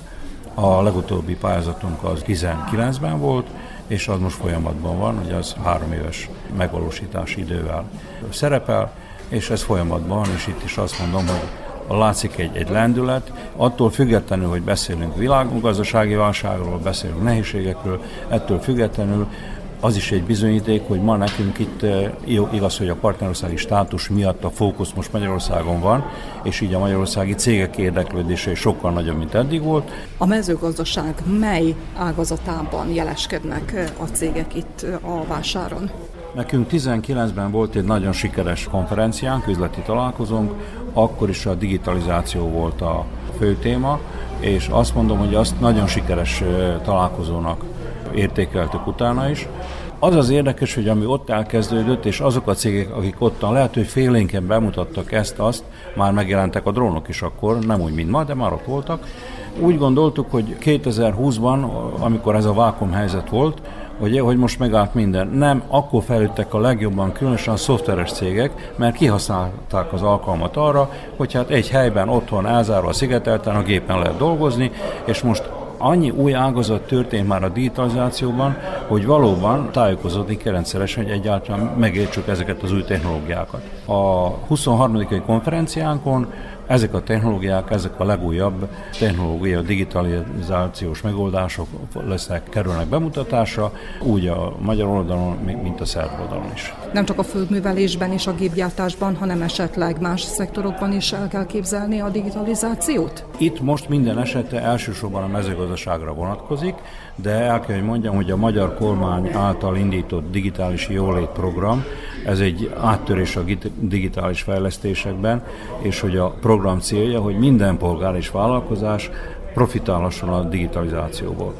A legutóbbi pályázatunk az 19-ben volt, és az most folyamatban van, hogy az három éves megvalósítási idővel szerepel, és ez folyamatban van, és itt is azt mondom, hogy látszik egy, egy lendület, attól függetlenül, hogy beszélünk világgazdasági válságról, beszélünk nehézségekről, ettől függetlenül az is egy bizonyíték, hogy ma nekünk itt igaz, hogy a partnerországi státus miatt a fókusz most Magyarországon van, és így a magyarországi cégek érdeklődése is sokkal nagyobb, mint eddig volt. A mezőgazdaság mely ágazatában jeleskednek a cégek itt a vásáron? Nekünk 19-ben volt egy nagyon sikeres konferenciánk, üzleti találkozónk, akkor is a digitalizáció volt a fő téma, és azt mondom, hogy azt nagyon sikeres találkozónak értékeltük utána is. Az az érdekes, hogy ami ott elkezdődött, és azok a cégek, akik ottan lehet, hogy félénken bemutattak ezt-azt, már megjelentek a drónok is akkor, nem úgy, mint ma, de már ott voltak. Úgy gondoltuk, hogy 2020-ban, amikor ez a vákum helyzet volt, hogy, hogy most megállt minden. Nem, akkor fejlődtek a legjobban, különösen a szoftveres cégek, mert kihasználták az alkalmat arra, hogy hát egy helyben, otthon elzárva szigetelten a gépen lehet dolgozni, és most annyi új ágazat történt már a digitalizációban, hogy valóban tájékozódni kell rendszeresen, hogy egyáltalán megértsük ezeket az új technológiákat. A 23. konferenciánkon ezek a technológiák, ezek a legújabb technológia, digitalizációs megoldások lesznek, kerülnek bemutatásra, úgy a magyar oldalon, mint a szerb oldalon is. Nem csak a földművelésben és a gépgyártásban, hanem esetleg más szektorokban is el kell képzelni a digitalizációt? Itt most minden esete elsősorban a mezőgazdaságra vonatkozik, de el kell, hogy mondjam, hogy a magyar kormány által indított digitális jólét program, ez egy áttörés a digitális fejlesztésekben, és hogy a program célja, hogy minden polgár és vállalkozás profitálhasson a digitalizációból.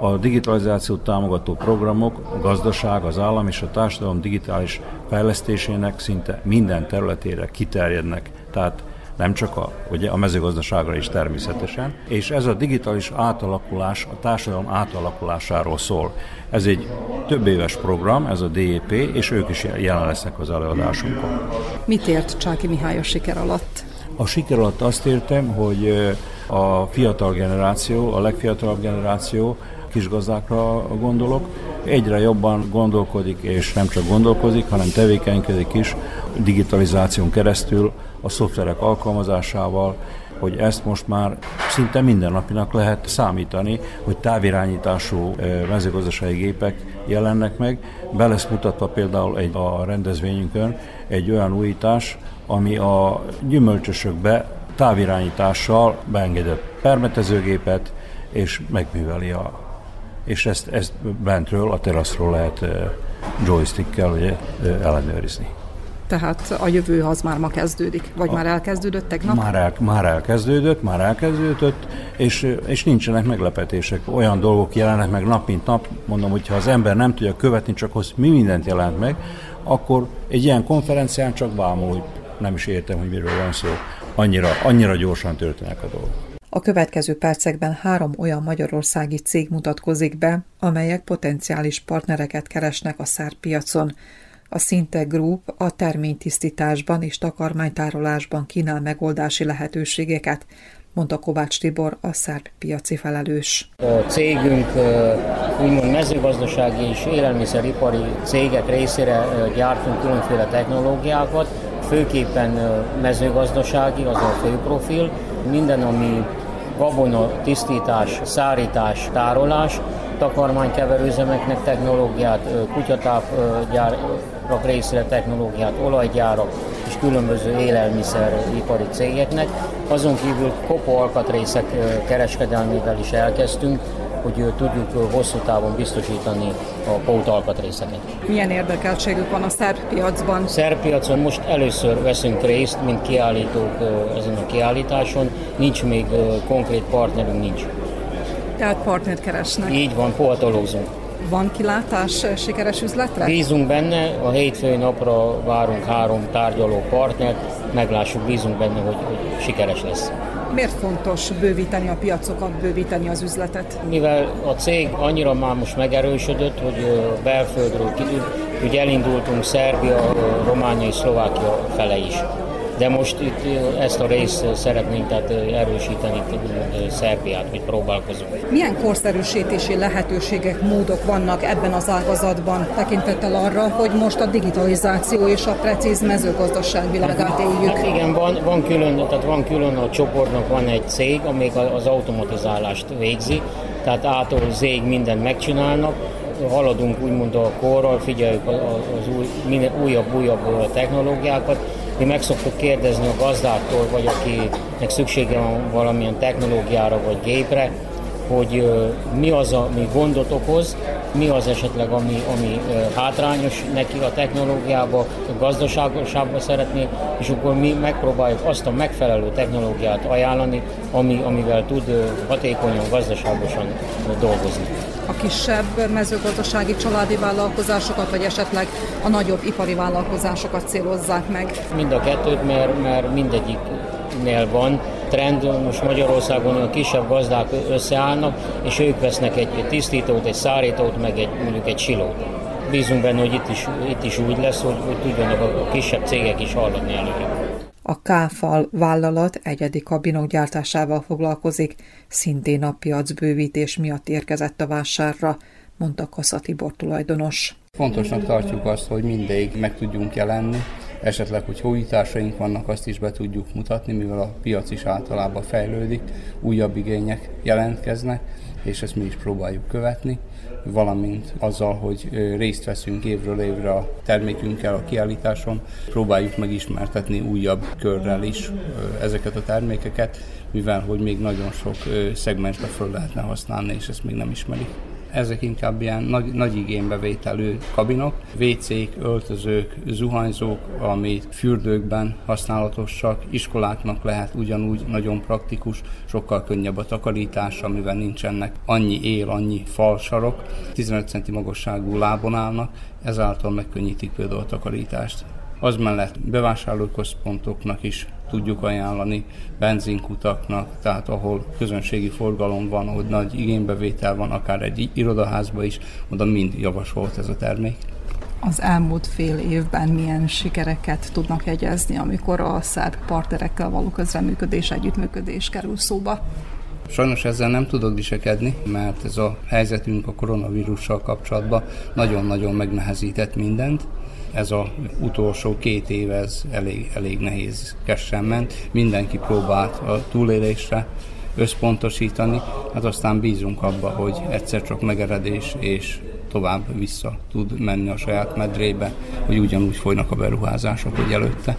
A digitalizációt támogató programok a gazdaság, az állam és a társadalom digitális fejlesztésének szinte minden területére kiterjednek. Tehát nem csak a, ugye, a mezőgazdaságra is természetesen, és ez a digitális átalakulás a társadalom átalakulásáról szól. Ez egy több éves program, ez a DEP, és ők is jelen lesznek az előadásunkon. Mit ért Csáki Mihály a siker alatt? A siker alatt azt értem, hogy a fiatal generáció, a legfiatalabb generáció, kisgazdákra gondolok, egyre jobban gondolkodik, és nem csak gondolkodik, hanem tevékenykedik is digitalizáción keresztül, a szoftverek alkalmazásával, hogy ezt most már szinte mindennapinak lehet számítani, hogy távirányítású mezőgazdasági gépek jelennek meg. Be lesz mutatva például egy, a rendezvényünkön egy olyan újítás, ami a gyümölcsösökbe távirányítással beengedett permetezőgépet, és megműveli a és ezt, ezt bentről, a teraszról lehet joystickkel ugye, ellenőrizni. Tehát a jövő az már ma kezdődik, vagy a, már elkezdődött tegnap? Már, el, már elkezdődött, már elkezdődött, és, és nincsenek meglepetések. Olyan dolgok jelennek meg nap mint nap, mondom, hogyha az ember nem tudja követni, csak hogy mi mindent jelent meg, akkor egy ilyen konferencián csak vámol, hogy nem is értem, hogy miről van szó. Annyira, annyira gyorsan történnek a dolgok. A következő percekben három olyan magyarországi cég mutatkozik be, amelyek potenciális partnereket keresnek a szár piacon. A Szinte Group a terménytisztításban és takarmánytárolásban kínál megoldási lehetőségeket, mondta Kovács Tibor, a szerb piaci felelős. A cégünk úgymond mezőgazdasági és élelmiszeripari cégek részére gyártunk különféle technológiákat, főképpen mezőgazdasági, az a fő profil. Minden, ami gabona, tisztítás, szárítás, tárolás, takarmánykeverőzemeknek technológiát, kutyatápgyárak részére technológiát, olajgyárak és különböző élelmiszeripari cégeknek. Azon kívül kopó alkatrészek kereskedelmével is elkezdtünk, hogy tudjuk hosszú távon biztosítani a pót alkatrészeket. Milyen érdekeltségük van a szerb piacban? Szerb piacon most először veszünk részt, mint kiállítók ezen a kiállításon. Nincs még konkrét partnerünk, nincs. Tehát partnert keresnek? Így van, pohatolózunk. Van kilátás sikeres üzletre? Bízunk benne, a hétfői napra várunk három tárgyaló partnert, meglássuk, bízunk benne, hogy, hogy sikeres lesz. Miért fontos bővíteni a piacokat, bővíteni az üzletet? Mivel a cég annyira már most megerősödött, hogy belföldről kitűnt, hogy elindultunk Szerbia, Románia és Szlovákia fele is de most itt ezt a részt szeretnénk tehát erősíteni Szerbiát, hogy próbálkozunk. Milyen korszerűsítési lehetőségek, módok vannak ebben az ágazatban, tekintettel arra, hogy most a digitalizáció és a precíz mezőgazdaság világát éljük? Hát igen, van, van, külön, tehát van külön a csoportnak van egy cég, amelyik az automatizálást végzi, tehát ától zég mindent megcsinálnak, haladunk úgymond a korral, figyeljük az új, újabb, újabb technológiákat, mi meg szoktuk kérdezni a gazdáktól, vagy akinek szüksége van valamilyen technológiára vagy gépre, hogy mi az, ami gondot okoz, mi az esetleg, ami, ami hátrányos neki a technológiába, a gazdaságosába szeretné, és akkor mi megpróbáljuk azt a megfelelő technológiát ajánlani, ami, amivel tud hatékonyan, gazdaságosan dolgozni a kisebb mezőgazdasági családi vállalkozásokat, vagy esetleg a nagyobb ipari vállalkozásokat célozzák meg? Mind a kettőt, mert, mert mindegyiknél van trend, most Magyarországon a kisebb gazdák összeállnak, és ők vesznek egy, egy tisztítót, egy szárítót, meg egy, mondjuk egy silót. Bízunk benne, hogy itt is, itt is úgy lesz, hogy, hogy tudjanak a kisebb cégek is hallani előre. A Káfal vállalat egyedi kabinok gyártásával foglalkozik, szintén a piacbővítés miatt érkezett a vásárra, mondta Kassa Tibor tulajdonos. Fontosnak tartjuk azt, hogy mindig meg tudjunk jelenni, esetleg, hogy újításaink vannak, azt is be tudjuk mutatni, mivel a piac is általában fejlődik, újabb igények jelentkeznek, és ezt mi is próbáljuk követni valamint azzal, hogy részt veszünk évről évre a termékünkkel a kiállításon, próbáljuk megismertetni újabb körrel is ezeket a termékeket, mivel hogy még nagyon sok szegmensbe föl lehetne használni, és ezt még nem ismerik ezek inkább ilyen nagy, nagy igénybevételű kabinok, WC-k, öltözők, zuhanyzók, ami fürdőkben használatosak, iskoláknak lehet ugyanúgy nagyon praktikus, sokkal könnyebb a takarítás, amivel nincsenek annyi él, annyi falsarok, 15 cm magasságú lábon állnak, ezáltal megkönnyítik például a takarítást. Az mellett bevásárlóközpontoknak is tudjuk ajánlani, benzinkutaknak, tehát ahol közönségi forgalom van, ahol nagy igénybevétel van, akár egy irodaházba is, oda mind javasolt ez a termék. Az elmúlt fél évben milyen sikereket tudnak jegyezni, amikor a szerb partnerekkel való közreműködés, együttműködés kerül szóba? Sajnos ezzel nem tudok disekedni, mert ez a helyzetünk a koronavírussal kapcsolatban nagyon-nagyon megnehezített mindent ez a utolsó két év ez elég, elég nehézkesen ment. Mindenki próbált a túlélésre összpontosítani, hát aztán bízunk abba, hogy egyszer csak megeredés és tovább vissza tud menni a saját medrébe, hogy ugyanúgy folynak a beruházások, hogy előtte.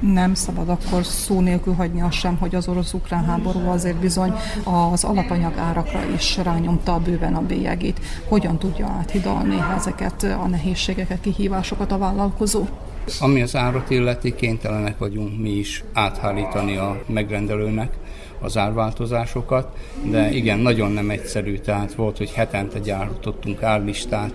Nem szabad akkor szó nélkül hagyni azt sem, hogy az orosz-ukrán háború azért bizony az alapanyag árakra is rányomta bőven a bélyegét. Hogyan tudja áthidalni ezeket a nehézségeket, kihívásokat a vállalkozó? Ami az árat illeti, kénytelenek vagyunk mi is áthárítani a megrendelőnek az árváltozásokat, de igen, nagyon nem egyszerű, tehát volt, hogy hetente gyártottunk árlistát,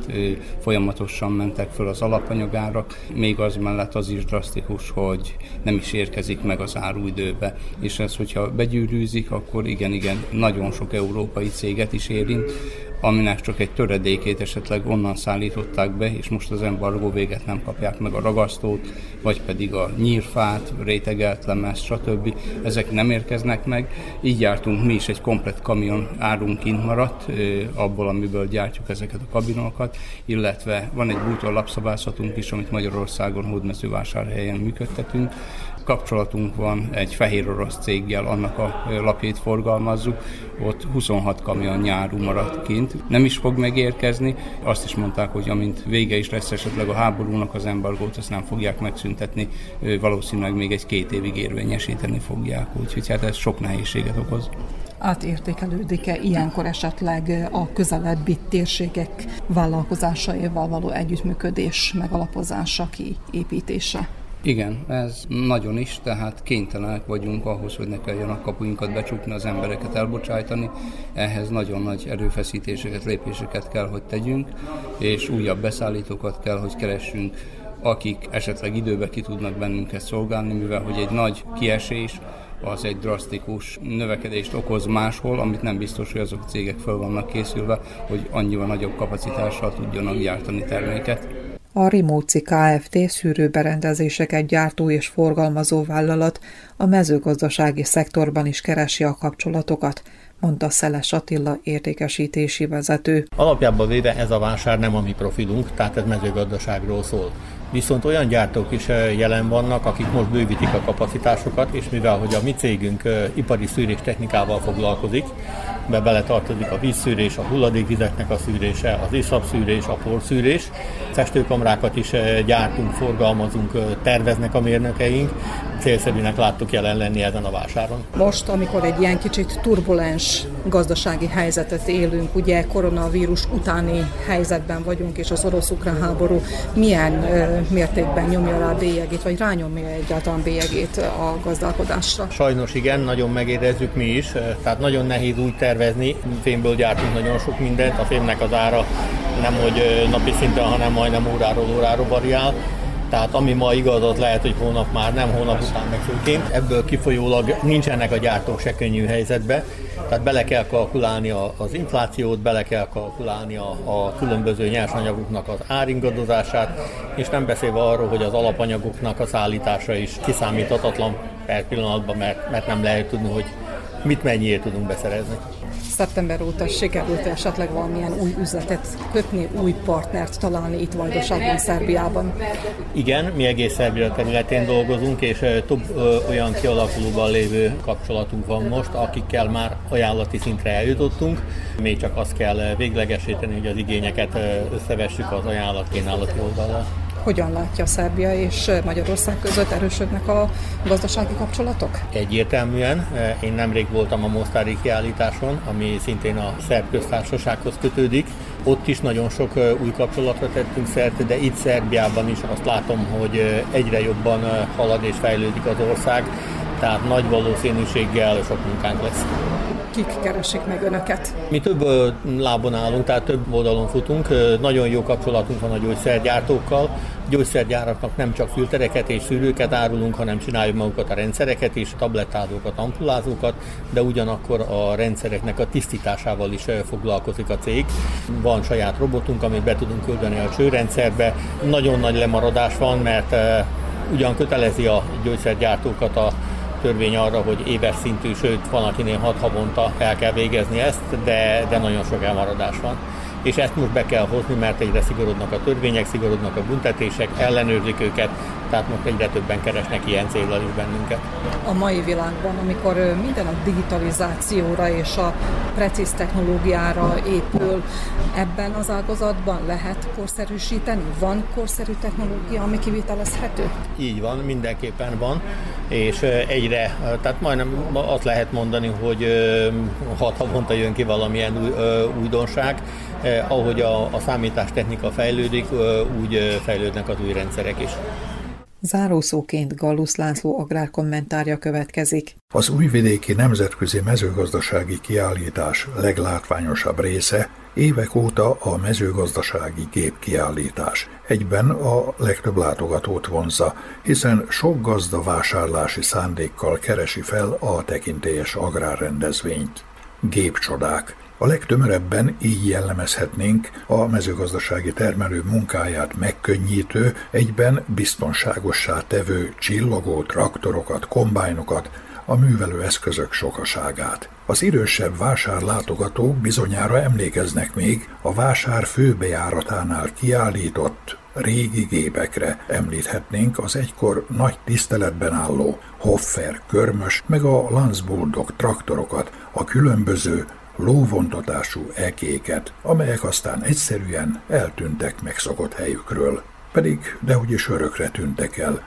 folyamatosan mentek föl az alapanyagárak, még az mellett az is drasztikus, hogy nem is érkezik meg az áru időbe, és ez, hogyha begyűrűzik, akkor igen, igen, nagyon sok európai céget is érint, aminek csak egy töredékét esetleg onnan szállították be, és most az embargó véget nem kapják meg a ragasztót, vagy pedig a nyírfát, rétegelt lemez, stb. Ezek nem érkeznek meg. Így jártunk mi is egy komplet kamion árunk kint maradt, abból, amiből gyártjuk ezeket a kabinokat, illetve van egy bútor lapszabászatunk is, amit Magyarországon hódmezővásárhelyen működtetünk, kapcsolatunk van egy fehér orosz céggel, annak a lapjait forgalmazzuk, ott 26 kamion nyárú maradt kint. Nem is fog megérkezni, azt is mondták, hogy amint vége is lesz esetleg a háborúnak, az embargót azt nem fogják megszüntetni, valószínűleg még egy-két évig érvényesíteni fogják, úgyhogy hát ez sok nehézséget okoz. Átértékelődik-e ilyenkor esetleg a közelebbi térségek vállalkozásaival való együttműködés megalapozása, kiépítése? Igen, ez nagyon is, tehát kénytelenek vagyunk ahhoz, hogy ne kelljen a kapuinkat becsukni, az embereket elbocsájtani. Ehhez nagyon nagy erőfeszítéseket, lépéseket kell, hogy tegyünk, és újabb beszállítókat kell, hogy keressünk, akik esetleg időbe ki tudnak bennünket szolgálni, mivel hogy egy nagy kiesés, az egy drasztikus növekedést okoz máshol, amit nem biztos, hogy azok a cégek fel vannak készülve, hogy annyival nagyobb kapacitással tudjanak gyártani terméket. A Rimóci Kft. szűrőberendezéseket gyártó és forgalmazó vállalat a mezőgazdasági szektorban is keresi a kapcsolatokat, mondta Szeles Attila értékesítési vezető. Alapjában véve ez a vásár nem a mi profilunk, tehát ez mezőgazdaságról szól. Viszont olyan gyártók is jelen vannak, akik most bővítik a kapacitásokat, és mivel hogy a mi cégünk ipari szűrés technikával foglalkozik, be bele tartozik a vízszűrés, a hulladékvizeknek a szűrése, az iszapszűrés, a porszűrés. Festőkamrákat is gyártunk, forgalmazunk, terveznek a mérnökeink. Célszerűnek láttuk jelen lenni ezen a vásáron. Most, amikor egy ilyen kicsit turbulens gazdasági helyzetet élünk, ugye koronavírus utáni helyzetben vagyunk, és az orosz-ukrán háború milyen mértékben nyomja rá a bélyegét, vagy rányomja egyáltalán bélyegét a gazdálkodásra? Sajnos igen, nagyon megérezzük mi is, tehát nagyon nehéz úgy tervezni, fémből gyártunk nagyon sok mindent, a fémnek az ára nem hogy napi szinten, hanem majdnem óráról órára variál, tehát ami ma igaz, az lehet, hogy hónap már nem, hónap után meg főként. Ebből kifolyólag nincsenek a gyártók se könnyű helyzetbe, tehát bele kell kalkulálni az inflációt, bele kell kalkulálni a, a különböző nyersanyagoknak az áringadozását, és nem beszélve arról, hogy az alapanyagoknak a szállítása is kiszámíthatatlan per pillanatban, mert, mert nem lehet tudni, hogy mit mennyiért tudunk beszerezni szeptember óta sikerült esetleg valamilyen új üzletet kötni, új partnert találni itt Vajdaságban, Szerbiában? Igen, mi egész Szerbia területén dolgozunk, és több olyan kialakulóban lévő kapcsolatunk van most, akikkel már ajánlati szintre eljutottunk. Még csak azt kell véglegesíteni, hogy az igényeket összevessük az ajánlatkínálati oldalra. Hogyan látja Szerbia és Magyarország között erősödnek a gazdasági kapcsolatok? Egyértelműen. Én nemrég voltam a Mostári kiállításon, ami szintén a szerb köztársasághoz kötődik. Ott is nagyon sok új kapcsolatra tettünk szert, de itt Szerbiában is azt látom, hogy egyre jobban halad és fejlődik az ország, tehát nagy valószínűséggel sok munkánk lesz kik keresik meg önöket? Mi több lábon állunk, tehát több oldalon futunk. Nagyon jó kapcsolatunk van a gyógyszergyártókkal. Gyógyszergyáraknak nem csak filtereket és szűrőket árulunk, hanem csináljuk magukat a rendszereket is, tablettázókat, ampulázókat, de ugyanakkor a rendszereknek a tisztításával is foglalkozik a cég. Van saját robotunk, amit be tudunk küldeni a csőrendszerbe. Nagyon nagy lemaradás van, mert ugyan kötelezi a gyógyszergyártókat a törvény arra, hogy éves szintű, sőt van akinél hat havonta el kell végezni ezt, de, de nagyon sok elmaradás van. És ezt most be kell hozni, mert egyre szigorodnak a törvények, szigorodnak a büntetések, ellenőrzik őket, tehát most egyre többen keresnek ilyen célral is bennünket. A mai világban, amikor minden a digitalizációra és a precíz technológiára épül, ebben az ágazatban lehet korszerűsíteni? Van korszerű technológia, ami kivitelezhető? Így van, mindenképpen van, és egyre, tehát majdnem azt lehet mondani, hogy hat havonta jön ki valamilyen új, újdonság, ahogy a, a számítástechnika fejlődik, úgy fejlődnek az új rendszerek is. Zárószóként Gallusz László agrárkommentárja következik. Az újvidéki nemzetközi mezőgazdasági kiállítás leglátványosabb része évek óta a mezőgazdasági gépkiállítás. Egyben a legtöbb látogatót vonza, hiszen sok gazda vásárlási szándékkal keresi fel a tekintélyes agrárrendezvényt. Gépcsodák, a legtömörebben így jellemezhetnénk a mezőgazdasági termelő munkáját megkönnyítő, egyben biztonságossá tevő csillogó traktorokat, kombájnokat, a művelő eszközök sokaságát. Az idősebb vásárlátogatók bizonyára emlékeznek még a vásár főbejáratánál kiállított régi gépekre említhetnénk az egykor nagy tiszteletben álló Hoffer körmös meg a Landsbulldog traktorokat, a különböző lóvontatású ekéket, amelyek aztán egyszerűen eltűntek megszokott helyükről. Pedig dehogy is örökre tűntek el.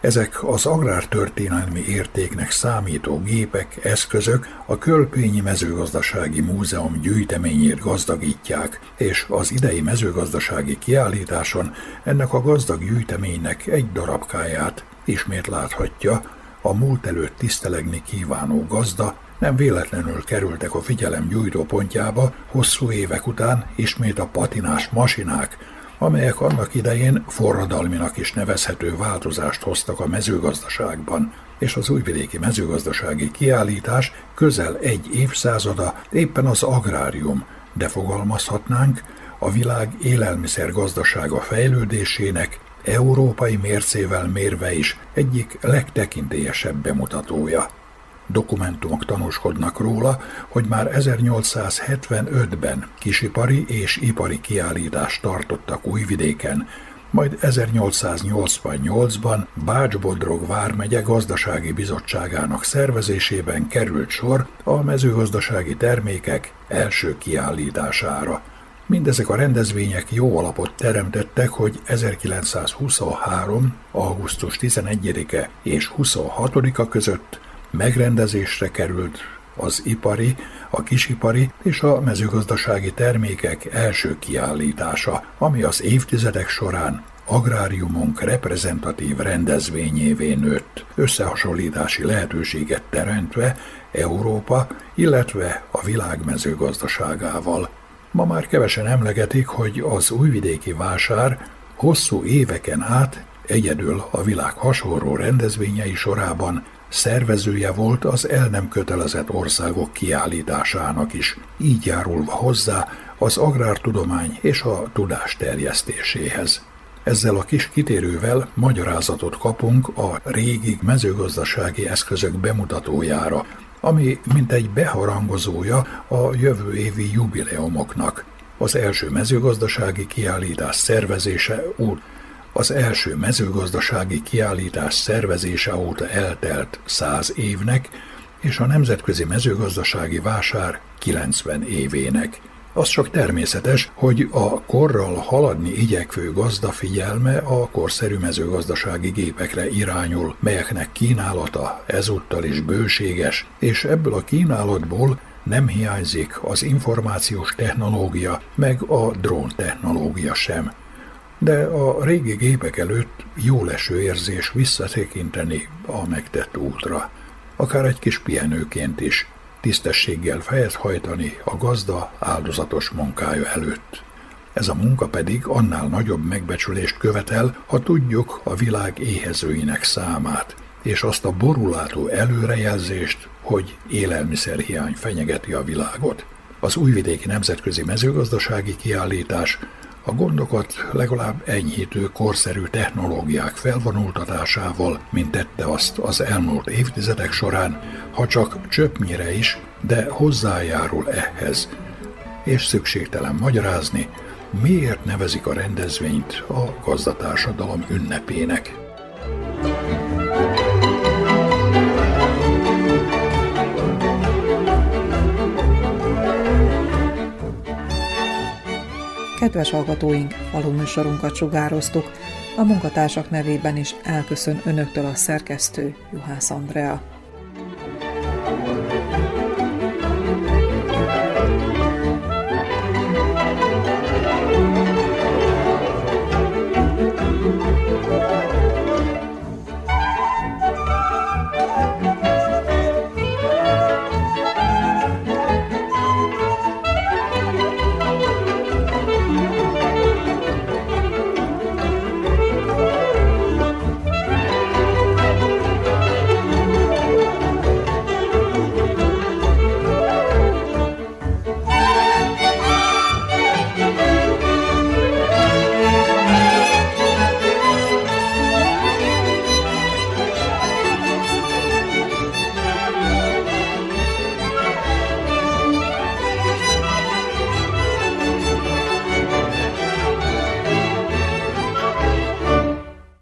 Ezek az agrártörténelmi értéknek számító gépek, eszközök a Kölpényi Mezőgazdasági Múzeum gyűjteményét gazdagítják, és az idei mezőgazdasági kiállításon ennek a gazdag gyűjteménynek egy darabkáját ismét láthatja a múlt előtt tisztelegni kívánó gazda, nem véletlenül kerültek a figyelem gyújtópontjába hosszú évek után ismét a patinás masinák, amelyek annak idején forradalminak is nevezhető változást hoztak a mezőgazdaságban, és az újvidéki mezőgazdasági kiállítás közel egy évszázada éppen az agrárium, de fogalmazhatnánk, a világ élelmiszergazdasága fejlődésének európai mércével mérve is egyik legtekintélyesebb bemutatója dokumentumok tanúskodnak róla, hogy már 1875-ben kisipari és ipari kiállítást tartottak Újvidéken, majd 1888-ban Bács-Bodrog vármegye gazdasági bizottságának szervezésében került sor a mezőgazdasági termékek első kiállítására. Mindezek a rendezvények jó alapot teremtettek, hogy 1923. augusztus 11-e és 26-a között megrendezésre került az ipari, a kisipari és a mezőgazdasági termékek első kiállítása, ami az évtizedek során agráriumunk reprezentatív rendezvényévé nőtt, összehasonlítási lehetőséget teremtve Európa, illetve a világ mezőgazdaságával. Ma már kevesen emlegetik, hogy az újvidéki vásár hosszú éveken át egyedül a világ hasonló rendezvényei sorában szervezője volt az el nem kötelezett országok kiállításának is, így járulva hozzá az agrártudomány és a tudás terjesztéséhez. Ezzel a kis kitérővel magyarázatot kapunk a régi mezőgazdasági eszközök bemutatójára, ami mint egy beharangozója a jövő évi jubileumoknak. Az első mezőgazdasági kiállítás szervezése út az első mezőgazdasági kiállítás szervezése óta eltelt száz évnek, és a nemzetközi mezőgazdasági vásár 90 évének. Az csak természetes, hogy a korral haladni igyekvő gazda figyelme a korszerű mezőgazdasági gépekre irányul, melyeknek kínálata ezúttal is bőséges, és ebből a kínálatból nem hiányzik az információs technológia, meg a drón technológia sem de a régi gépek előtt jó leső érzés visszatekinteni a megtett útra, akár egy kis pihenőként is, tisztességgel fejet hajtani a gazda áldozatos munkája előtt. Ez a munka pedig annál nagyobb megbecsülést követel, ha tudjuk a világ éhezőinek számát, és azt a borulátó előrejelzést, hogy élelmiszerhiány fenyegeti a világot. Az újvidéki nemzetközi mezőgazdasági kiállítás a gondokat legalább enyhítő korszerű technológiák felvonultatásával, mint tette azt az elmúlt évtizedek során, ha csak csöppnyire is, de hozzájárul ehhez. és szükségtelen magyarázni, miért nevezik a rendezvényt a gazdatársadalom ünnepének. Kedves hallgatóink, faluműsorunkat sugároztuk. A munkatársak nevében is elköszön önöktől a szerkesztő Juhász Andrea.